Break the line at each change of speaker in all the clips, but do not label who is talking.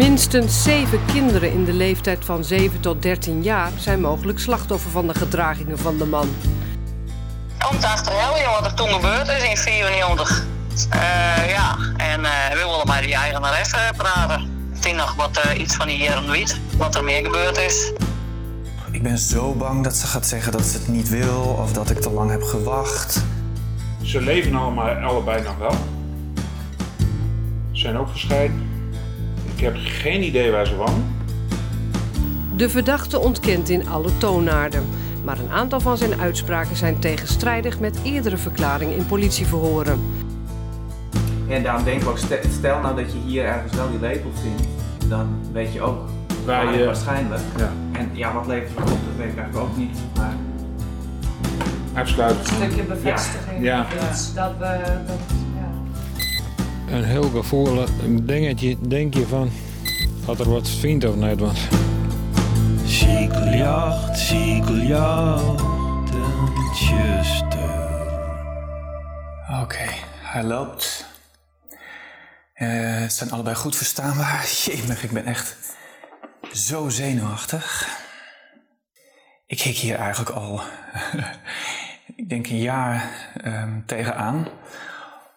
Minstens zeven kinderen in de leeftijd van 7 tot 13 jaar zijn mogelijk slachtoffer van de gedragingen van de man.
Komt achterhalen wat er toen gebeurd is in 94. Uh, ja, en uh, we willen met die eigenaar even praten. Het nog wat uh, iets van die heren weet, wat er meer gebeurd is.
Ik ben zo bang dat ze gaat zeggen dat ze het niet wil of dat ik te lang heb gewacht.
Ze leven allemaal, allebei nog wel. Ze zijn ook gescheiden. Ik heb geen idee waar ze wonen.
De verdachte ontkent in alle toonaarden. Maar een aantal van zijn uitspraken zijn tegenstrijdig met eerdere verklaringen in politieverhoren.
En daarom denk ik ook, stel nou dat je hier ergens wel die lepel vindt, dan weet je ook waar je waarschijnlijk. Ja. En ja, wat levert het op, dat weet ik eigenlijk ook niet. Maar...
Uitsluitend.
Een stukje bevestiging. Ja. Dat, dat we. Dat,
ja. Een heel gevoelig dingetje, denk je van, had er wat vindt of niet wat.
Ziekeljacht, ziekeljacht, een tjuster.
Oké, hij loopt. Uh, het zijn allebei goed verstaanbaar. Jemig, ik ben echt zo zenuwachtig. Ik hik hier eigenlijk al, ik denk een jaar um, tegenaan.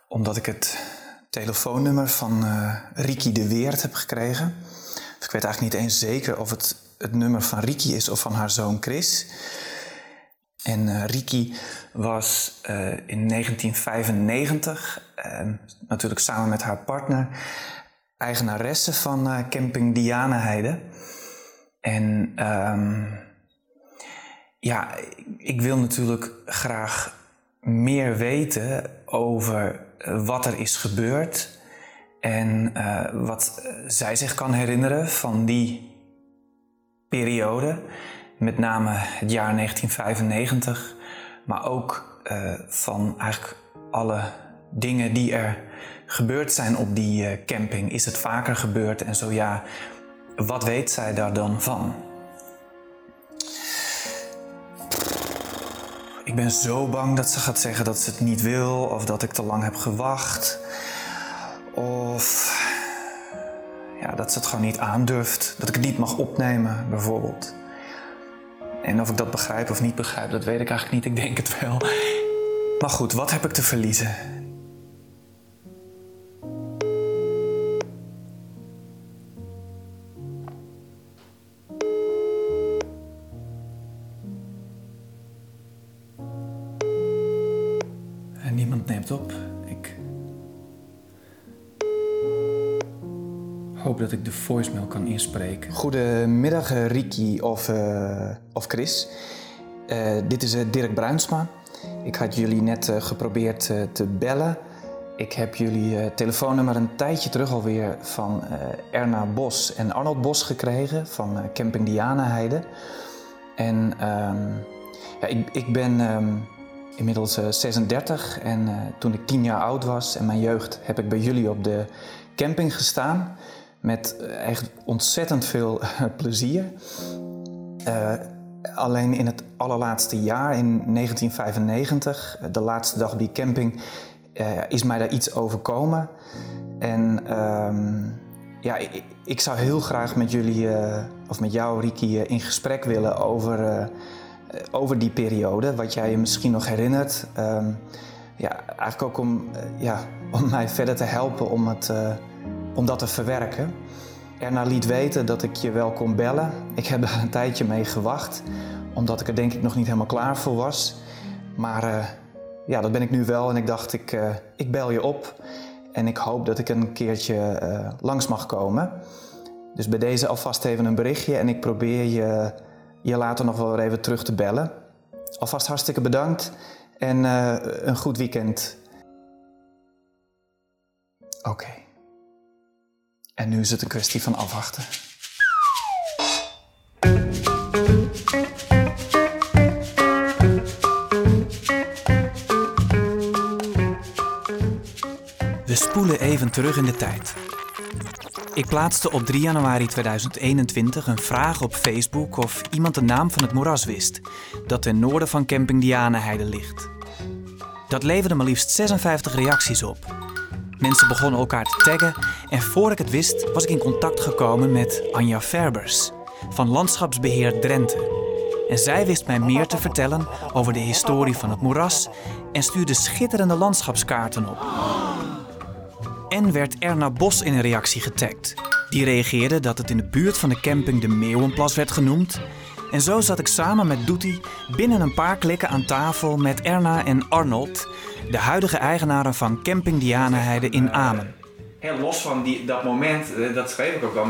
Omdat ik het telefoonnummer van uh, Riki de Weert heb gekregen. Ik weet eigenlijk niet eens zeker of het het nummer van Riki is of van haar zoon Chris. En uh, Riki was uh, in 1995, uh, natuurlijk samen met haar partner, eigenaresse van camping Dianaheide. En um, ja, ik wil natuurlijk graag meer weten over wat er is gebeurd en wat zij zich kan herinneren van die periode, met name het jaar 1995, maar ook uh, van eigenlijk alle dingen die er gebeurd zijn op die uh, camping. Is het vaker gebeurd en zo ja, wat weet zij daar dan van? Ik ben zo bang dat ze gaat zeggen dat ze het niet wil of dat ik te lang heb gewacht. Of ja, dat ze het gewoon niet aandurft. Dat ik het niet mag opnemen, bijvoorbeeld. En of ik dat begrijp of niet begrijp, dat weet ik eigenlijk niet. Ik denk het wel. Maar goed, wat heb ik te verliezen? Op. Ik hoop dat ik de voicemail kan inspreken. Goedemiddag, uh, Riki of, uh, of Chris. Uh, dit is Dirk Bruinsma. Ik had jullie net geprobeerd te bellen. Ik heb jullie telefoonnummer een tijdje terug alweer van Erna Bos en Arnold Bos gekregen van Camping Dianaheide. En um, ja, ik, ik ben um, inmiddels 36 en toen ik 10 jaar oud was en mijn jeugd heb ik bij jullie op de camping gestaan met echt ontzettend veel plezier. Alleen in het allerlaatste jaar, in 1995, de laatste dag die camping, is mij daar iets overkomen. En uh, ja, ik, ik, zou heel graag met jullie, of met jou, Riki, in gesprek willen over, over die periode. Wat jij je misschien nog herinnert. Ehm, ja, eigenlijk ook om, ja, om mij verder te helpen om het om dat te verwerken. Erna liet weten dat ik je wel kon bellen. Ik heb daar een tijdje mee gewacht, omdat ik er denk ik nog niet helemaal klaar voor was. Maar ja, dat ben ik nu wel en ik dacht, ik, ik bel je op. En ik hoop dat ik een keertje langs mag komen. Dus bij deze alvast even een berichtje en ik probeer je, je later nog wel even terug te bellen. Alvast hartstikke bedankt en een goed weekend. Oké. En nu is het een kwestie van afwachten. We spoelen even terug in de tijd. Ik plaatste op 3 januari 2021 een vraag op Facebook of iemand de naam van het moeras wist, dat ten noorden van Camping Dianaheide ligt. Dat leverde maar liefst 56 reacties op. Mensen begonnen elkaar te taggen en voor ik het wist was ik in contact gekomen met Anja Ferbers van Landschapsbeheer Drenthe. En zij wist mij meer te vertellen over de historie van het moeras en stuurde schitterende landschapskaarten op. En werd Erna Bos in een reactie getagd. Die reageerde dat het in de buurt van de camping de Meeuwenplas werd genoemd. En zo zat ik samen met Doetie binnen een paar klikken aan tafel met Erna en Arnold, de huidige eigenaren van Camping Dianaheide in Amen.
Heel los van die, dat moment, eh, dat schreef ik ook al,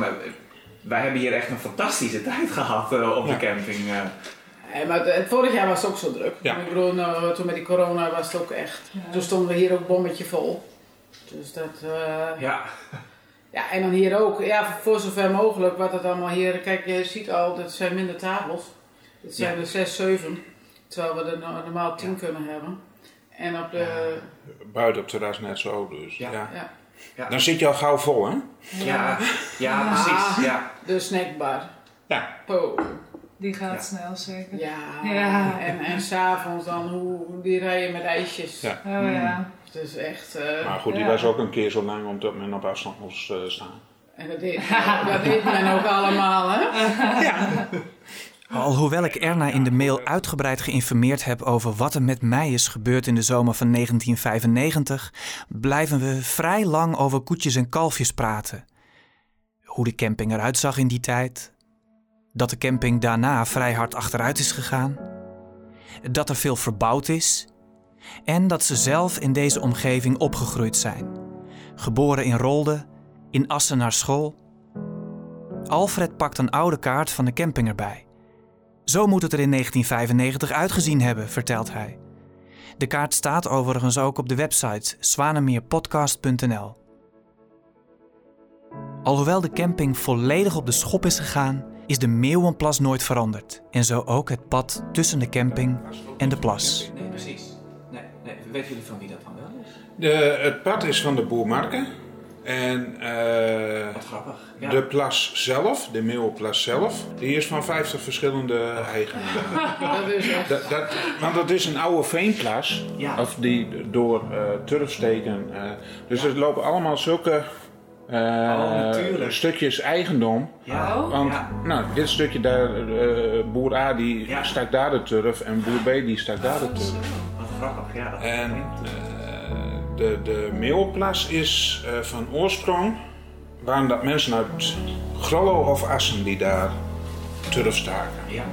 wij hebben hier echt een fantastische tijd gehad uh, op de camping.
Uh. maar het, vorig jaar was het ook zo druk. Ja. Ik bedoel, nou, toen met die corona was het ook echt. Toen stonden we hier ook bommetje vol. Dus dat. Uh, ja. Ja, en dan hier ook, ja, voor zover mogelijk, wat het allemaal hier. Kijk, je ziet al, dat zijn minder tafels. Het zijn er 6, 7. Terwijl we er normaal 10 kunnen hebben. En op de.
buiten op terras net zo, dus. ja. Ja. Dan zit je al gauw vol, hè?
Ja, ja, precies. Ja.
De snackbar.
Ja.
Po.
Die gaat snel zeker.
Ja, ja. en, en s'avonds dan, hoe, die rijden met ijsjes.
Ja. Oh ja.
Het is echt... Uh,
maar goed, die was ook een keer zo lang omdat men op afstand moest uh, staan.
En dat deed, dat deed men ook allemaal, hè? Ja.
Alhoewel ik Erna in de mail uitgebreid geïnformeerd heb over wat er met mij is gebeurd in de zomer van 1995, blijven we vrij lang over koetjes en kalfjes praten. Hoe de camping eruit zag in die tijd. Dat de camping daarna vrij hard achteruit is gegaan. Dat er veel verbouwd is. En dat ze zelf in deze omgeving opgegroeid zijn. Geboren in Rolde, in Assen naar school. Alfred pakt een oude kaart van de camping erbij. Zo moet het er in 1995 uitgezien hebben, vertelt hij. De kaart staat overigens ook op de website zwanemeerpodcast.nl. Alhoewel de camping volledig op de schop is gegaan, is de Meeuwenplas nooit veranderd. En zo ook het pad tussen de camping en de plas.
Precies. Weten jullie van wie dat dan wel is?
De, het pad is van de boer Marke. En
uh, Wat grappig.
Ja. de plas zelf, de Meeuwplas zelf, die is van 50 verschillende eigenaren. dat is echt... dat, dat, want dat is een oude veenplas, ja. of die door uh, turfsteken. Uh, dus er lopen allemaal zulke oh, stukjes eigendom. Ja. Oh, want nou, dit stukje daar, boer A die stak daar de turf en boer B die stak daar de turf.
Wat grappig, ja.
En, de, de meelplas is uh, van oorsprong waren dat mensen uit Grollo of Assen die daar turf staken. Ja.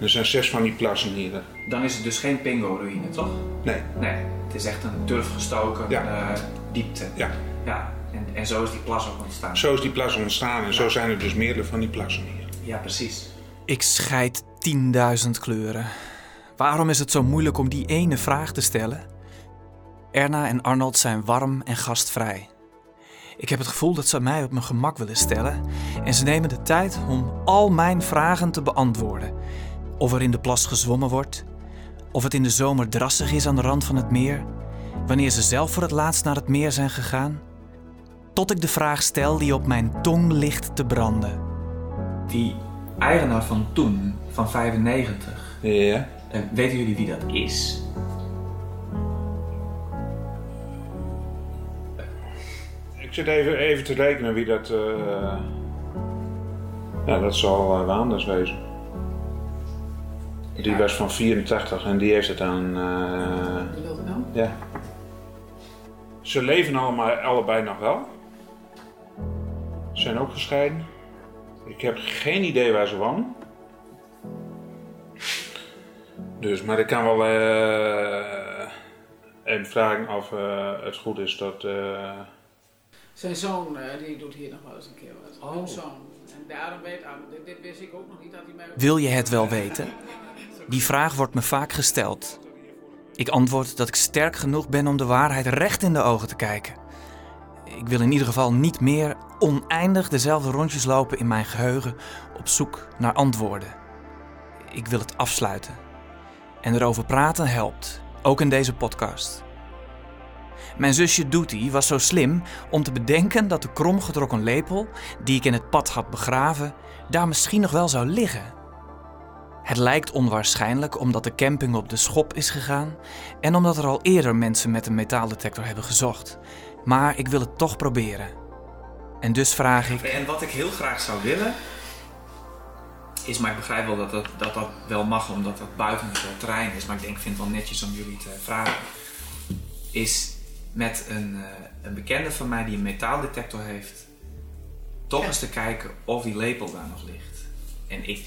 Er zijn zes van die plassen hier.
Dan is het dus geen pingo-ruïne, toch?
Nee.
Nee, het is echt een turfgestoken ja. uh, diepte.
Ja.
ja. En, en zo is die plas ook ontstaan.
Zo is die plas ontstaan en zo zijn er dus meerdere van die plassen hier.
Ja, precies.
Ik scheid 10.000 kleuren. Waarom is het zo moeilijk om die ene vraag te stellen? Erna en Arnold zijn warm en gastvrij. Ik heb het gevoel dat ze mij op mijn gemak willen stellen en ze nemen de tijd om al mijn vragen te beantwoorden. Of er in de plas gezwommen wordt, of het in de zomer drassig is aan de rand van het meer, wanneer ze zelf voor het laatst naar het meer zijn gegaan. Tot ik de vraag stel die op mijn tong ligt te branden.
Die eigenaar van toen, van 95,
ja.
Weten jullie wie dat is?
Ik zit even, even te rekenen wie dat. Uh... Ja, dat zal uh, Waanders wezen. Die was van 84 en die heeft het aan. Uh... Ja. Ze leven allemaal, allebei nog wel. Ze zijn ook gescheiden. Ik heb geen idee waar ze wonen. Dus, maar ik kan wel uh, even vragen of uh, het goed is dat. Uh,
zijn zoon uh, die doet hier nog wel eens een keer wat. Oh. zoon. En daarom weet ah, dit, dit wist ik ook nog niet dat hij mij...
Wil je het wel weten? Die vraag wordt me vaak gesteld. Ik antwoord dat ik sterk genoeg ben om de waarheid recht in de ogen te kijken. Ik wil in ieder geval niet meer oneindig dezelfde rondjes lopen in mijn geheugen op zoek naar antwoorden. Ik wil het afsluiten. En erover praten helpt, ook in deze podcast. Mijn zusje Doetie was zo slim om te bedenken dat de kromgetrokken lepel, die ik in het pad had begraven, daar misschien nog wel zou liggen. Het lijkt onwaarschijnlijk omdat de camping op de schop is gegaan en omdat er al eerder mensen met een metaaldetector hebben gezocht. Maar ik wil het toch proberen. En dus vraag ik. En wat ik heel graag zou willen. Is, maar ik begrijp wel dat dat, dat, dat wel mag, omdat dat buiten het terrein is. Maar ik denk, ik vind het wel netjes om jullie te vragen. Is met een, uh, een bekende van mij die een metaaldetector heeft, toch eens te kijken of die lepel daar nog ligt. En ik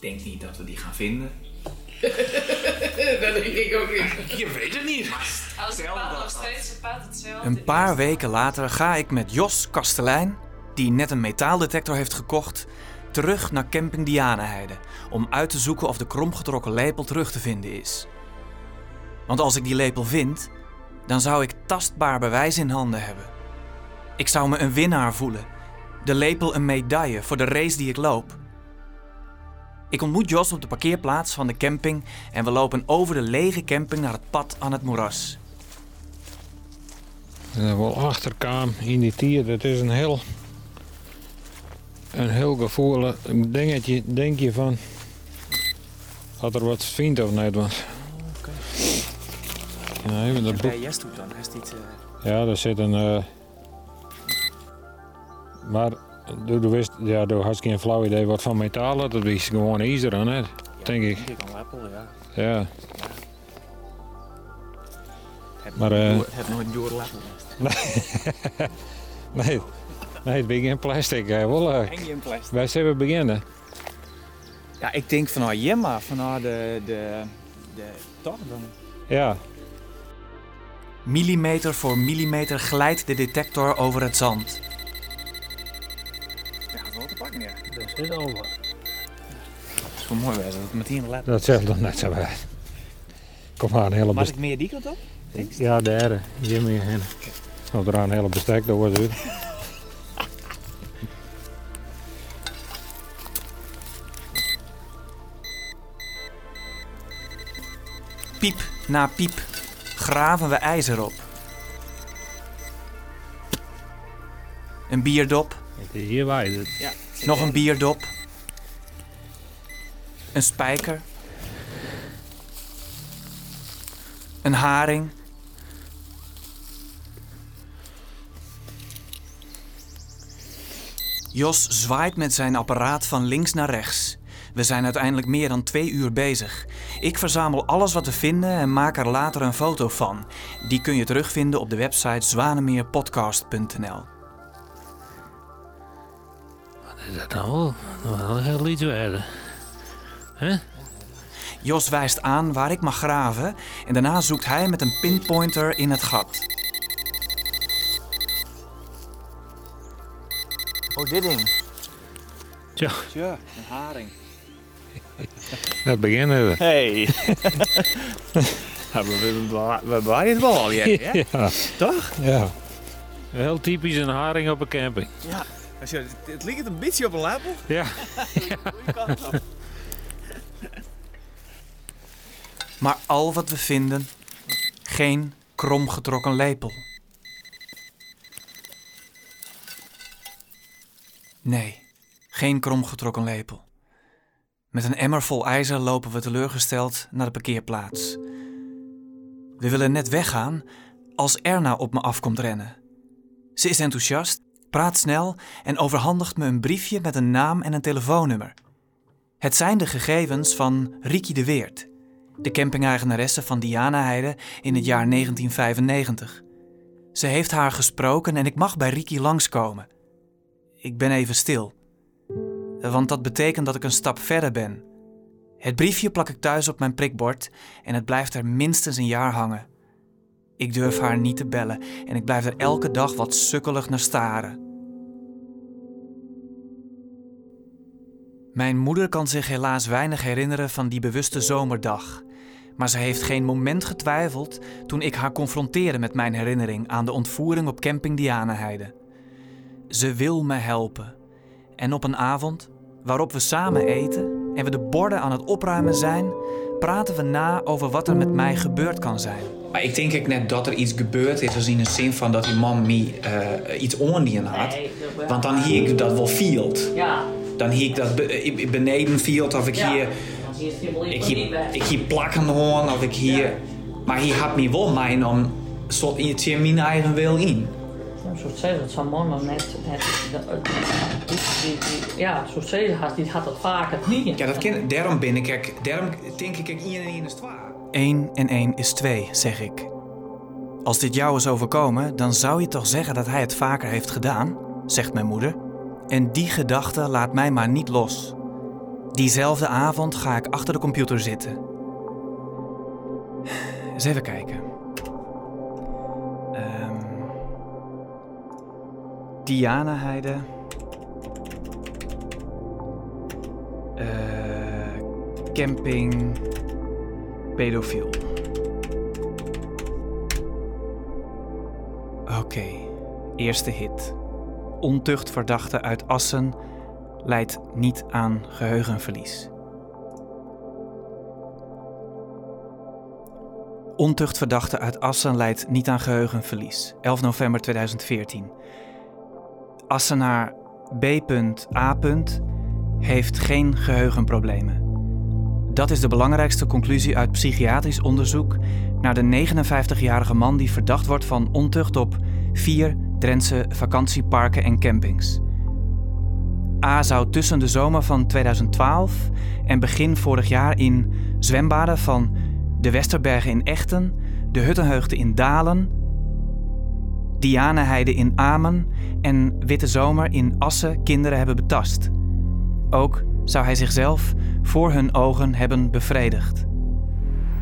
denk niet dat we die gaan vinden.
dat denk ik ook niet.
Je weet het niet.
Als het paard nog steeds het paard hetzelfde
Een paar weken later ga ik met Jos Kastelein, die net een metaaldetector heeft gekocht, terug naar camping Dianaheide om uit te zoeken of de kromgetrokken lepel terug te vinden is. Want als ik die lepel vind, dan zou ik tastbaar bewijs in handen hebben. Ik zou me een winnaar voelen. De lepel een medaille voor de race die ik loop. Ik ontmoet Jos op de parkeerplaats van de camping en we lopen over de lege camping naar het pad aan het moeras.
Wel achterkam in die tier, dat is een heel, een heel gevoelig dingetje, denk je van, had er wat vindt of niet was. Ja, even dat.
Bij Jesthoek dan, is niet...
Ja, daar zit een... Uh... Maar du, du wist, ja, du had geen flauw idee wat van metaal dat is gewoon ijzer aan, hè? denk ik.
Ik een ja.
Ja.
Heb
Maar, eh,
nooit- heb nooit door lepel.
nee, nee, het begint plastic. Hè. Wel,
Hang je in plastic?
wij zullen we beginnen.
Ja, ik denk van nou Jemma, van nou de, de, de, toch dan.
Ja.
Millimeter voor millimeter glijdt de detector over het zand. Ja, wat te pakken, ja.
Dat zit over.
Dat is wel mooi wijze, dat het meteen let.
Dat zegt toch net zo bij. Kom maar, een hele
Was ik meer die kant op?
Ja, derde. Jimmy en. Of er een hele bestek door wordt.
Piep na piep graven we ijzer op. Een bierdop,
Hier wij.
Ja. nog een bierdop. Een spijker. Een haring. Jos zwaait met zijn apparaat van links naar rechts. We zijn uiteindelijk meer dan twee uur bezig. Ik verzamel alles wat we vinden en maak er later een foto van. Die kun je terugvinden op de website zwanemeerpodcast.nl.
Is dat nou wel? Wel heel iets werden. Hè?
Jos wijst aan waar ik mag graven en daarna zoekt hij met een pinpointer in het gat. Oh, dit ding.
Tja,
Ja, een haring.
Dat beginnen we.
Hey. ja, we, we, het wel hè?
Ja,
Toch?
ja. Heel typisch een haring op een camping.
Ja. Als je, het, het een beetje op een lepel.
Ja.
Maar al wat we vinden, geen kromgetrokken lepel. Nee, geen kromgetrokken lepel. Met een emmer vol ijzer lopen we teleurgesteld naar de parkeerplaats. We willen net weggaan als Erna op me afkomt rennen. Ze is enthousiast, praat snel en overhandigt me een briefje met een naam en een telefoonnummer. Het zijn de gegevens van Riki de Weert, de campingeigenaresse van Dianaheide in het jaar 1995. Ze heeft haar gesproken en ik mag bij Riki langskomen. Ik ben even stil, want dat betekent dat ik een stap verder ben. Het briefje plak ik thuis op mijn prikbord en het blijft er minstens een jaar hangen. Ik durf haar niet te bellen en ik blijf er elke dag wat sukkelig naar staren. Mijn moeder kan zich helaas weinig herinneren van die bewuste zomerdag. Maar ze heeft geen moment getwijfeld toen ik haar confronteerde met mijn herinnering aan de ontvoering op camping Dianaheide. Ze wil me helpen. En op een avond, waarop we samen eten en we de borden aan het opruimen zijn, praten we na over wat er met mij gebeurd kan zijn. Maar ik denk ik net dat er iets gebeurd is, als in de zin van dat die man me eh, iets oordienen had. Want dan hier ik dat wel field.
Ja.
Dan hier ik dat be- ik- beneden field of ik hier, ik hier, ik hier plakken hoorn of ik hier. Maar hier had me wel mijn om Zo je mijn eigen wil in.
Ja, zo zeggen het zijn mannen net. ja, zo zeggen had, die had het vaker niet.
Ja, dat ken, daarom ben ik, daarom denk ik, 1 en 1 is 2. 1 en 1 is 2, zeg ik. Als dit jou is overkomen, dan zou je toch zeggen dat hij het vaker heeft gedaan, zegt mijn moeder. En die gedachte laat mij maar niet los. Diezelfde avond ga ik achter de computer zitten. Eens even kijken. Diana Heide. Uh, camping. Pedofiel. Oké, eerste hit. Ontuchtverdachte uit Assen leidt niet aan geheugenverlies. Ontuchtverdachte uit Assen leidt niet aan geheugenverlies. 11 november 2014. Assenaar B.A. heeft geen geheugenproblemen. Dat is de belangrijkste conclusie uit psychiatrisch onderzoek naar de 59-jarige man die verdacht wordt van ontucht op vier Drentse vakantieparken en campings. A zou tussen de zomer van 2012 en begin vorig jaar in zwembaden van de Westerbergen in Echten, de Huttenheugde in Dalen, Dianeheide in Amen en Witte Zomer in Assen kinderen hebben betast. Ook zou hij zichzelf voor hun ogen hebben bevredigd.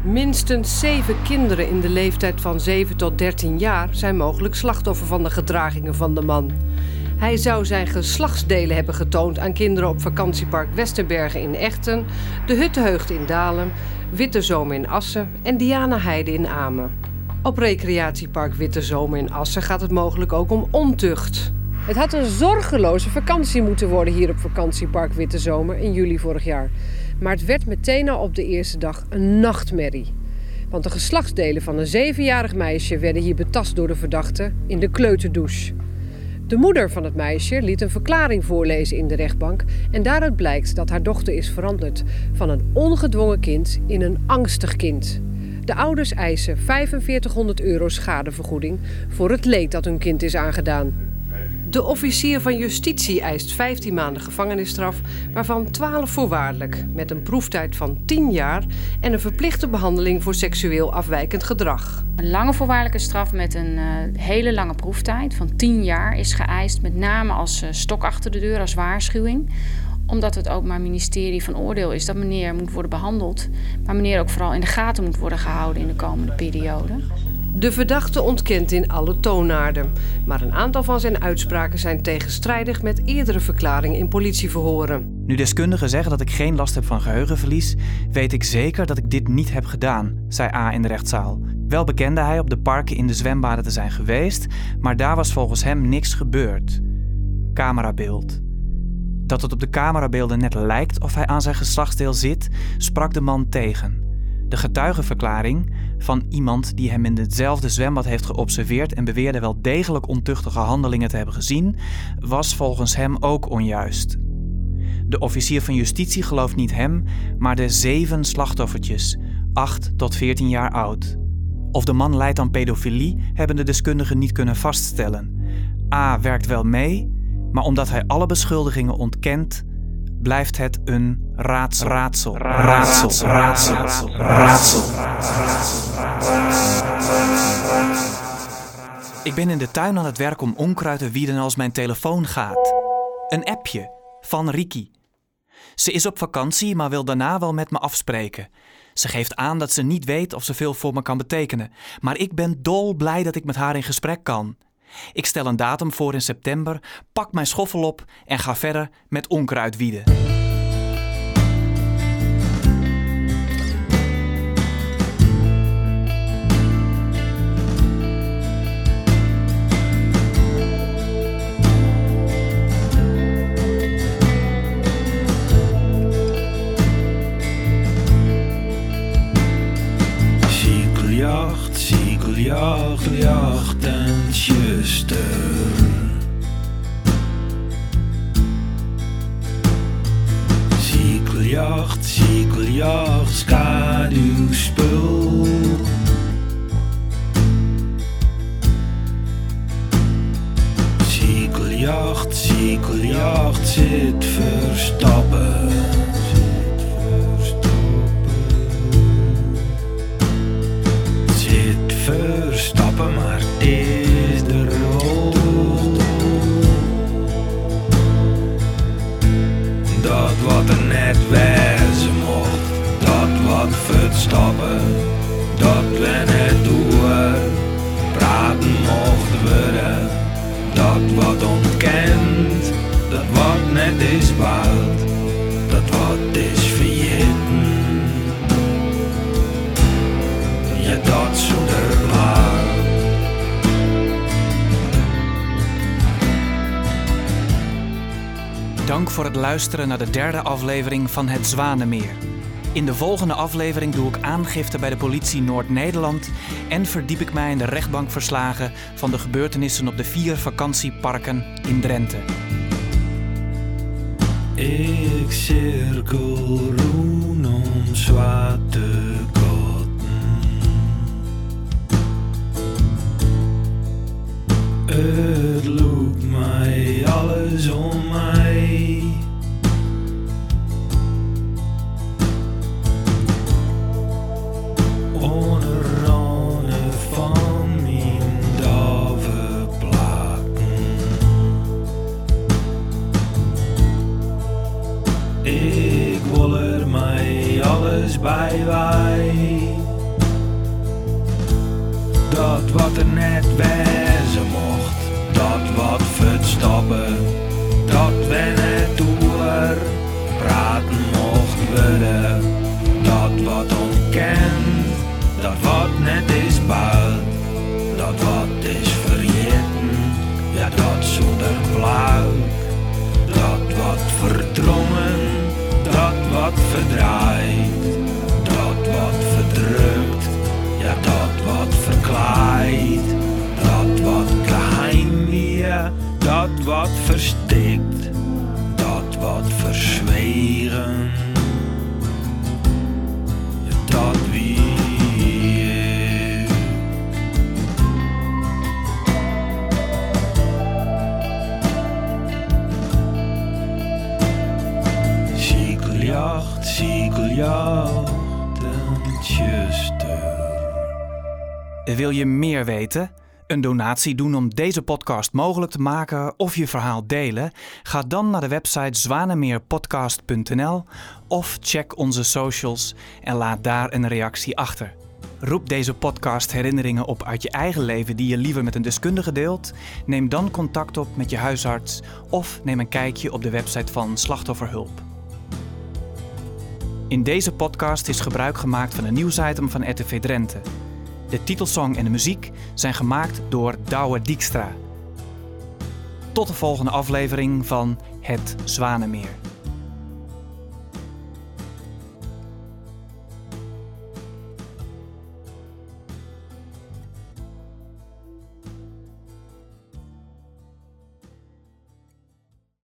Minstens zeven kinderen in de leeftijd van 7 tot 13 jaar zijn mogelijk slachtoffer van de gedragingen van de man. Hij zou zijn geslachtsdelen hebben getoond aan kinderen op vakantiepark Westerbergen in Echten, de Huttenheugd in Dalen, Witte Zomer in Assen en Diana Heide in Amen. Op recreatiepark Witte Zomer in Assen gaat het mogelijk ook om ontucht. Het had een zorgeloze vakantie moeten worden hier op vakantiepark Witte Zomer in juli vorig jaar. Maar het werd meteen al op de eerste dag een nachtmerrie. Want de geslachtsdelen van een zevenjarig meisje werden hier betast door de verdachte in de kleuterdouche. De moeder van het meisje liet een verklaring voorlezen in de rechtbank en daaruit blijkt dat haar dochter is veranderd van een ongedwongen kind in een angstig kind. De ouders eisen 4500 euro schadevergoeding voor het leed dat hun kind is aangedaan. De officier van justitie eist 15 maanden gevangenisstraf, waarvan 12 voorwaardelijk, met een proeftijd van 10 jaar en een verplichte behandeling voor seksueel afwijkend gedrag.
Een lange voorwaardelijke straf met een uh, hele lange proeftijd van 10 jaar is geëist, met name als uh, stok achter de deur, als waarschuwing omdat het Openbaar Ministerie van oordeel is dat meneer moet worden behandeld, maar meneer ook vooral in de gaten moet worden gehouden in de komende periode.
De verdachte ontkent in alle toonaarden, maar een aantal van zijn uitspraken zijn tegenstrijdig met eerdere verklaringen in politieverhoren.
Nu deskundigen zeggen dat ik geen last heb van geheugenverlies, weet ik zeker dat ik dit niet heb gedaan, zei A in de rechtszaal. Wel bekende hij op de parken in de zwembaden te zijn geweest, maar daar was volgens hem niks gebeurd. Camerabeeld. Dat het op de camerabeelden net lijkt of hij aan zijn geslachtsdeel zit, sprak de man tegen. De getuigenverklaring van iemand die hem in hetzelfde zwembad heeft geobserveerd en beweerde wel degelijk ontuchtige handelingen te hebben gezien, was volgens hem ook onjuist. De officier van justitie gelooft niet hem, maar de zeven slachtoffertjes, 8 tot 14 jaar oud. Of de man leidt aan pedofilie, hebben de deskundigen niet kunnen vaststellen. A werkt wel mee, maar omdat hij alle beschuldigingen ontkent, blijft het een raadsel. Raadsel. Raadsel. Raadsel. Raadsel. Ik ben in de tuin aan het werk om onkruid te wieden als mijn telefoon gaat. Een appje van Riki. Ze is op vakantie, maar wil daarna wel met me afspreken. Ze geeft aan dat ze niet weet of ze veel voor me kan betekenen. Maar ik ben dol blij dat ik met haar in gesprek kan. Ik stel een datum voor in september, pak mijn schoffel op en ga verder met onkruid wieden.
zerstören. Siegeljacht, siegeljacht, skaat uw spul. Siegeljacht, siegeljacht, zit verstopt. Is waard, dat wat is vergeten. Ja, dat zonder waar.
Dank voor het luisteren naar de derde aflevering van Het Zwanenmeer. In de volgende aflevering doe ik aangifte bij de politie Noord-Nederland en verdiep ik mij in de rechtbankverslagen van de gebeurtenissen op de vier vakantieparken in Drenthe.
Ik cirkel roen om zwarte kotten. Het loopt mij alles om mij. Wat verdraait, dat wat verdrukt, ja dat wat verklaait, dat wat geheim weer, dat wat verstikt, dat wat verzwegen,
Wil je meer weten? Een donatie doen om deze podcast mogelijk te maken of je verhaal delen? Ga dan naar de website zwanemeerpodcast.nl of check onze socials en laat daar een reactie achter. Roep deze podcast herinneringen op uit je eigen leven die je liever met een deskundige deelt? Neem dan contact op met je huisarts of neem een kijkje op de website van Slachtofferhulp. In deze podcast is gebruik gemaakt van een nieuwsitem van RTV Drenthe. De titelsong en de muziek zijn gemaakt door Douwe Dijkstra. Tot de volgende aflevering van Het Zwanenmeer.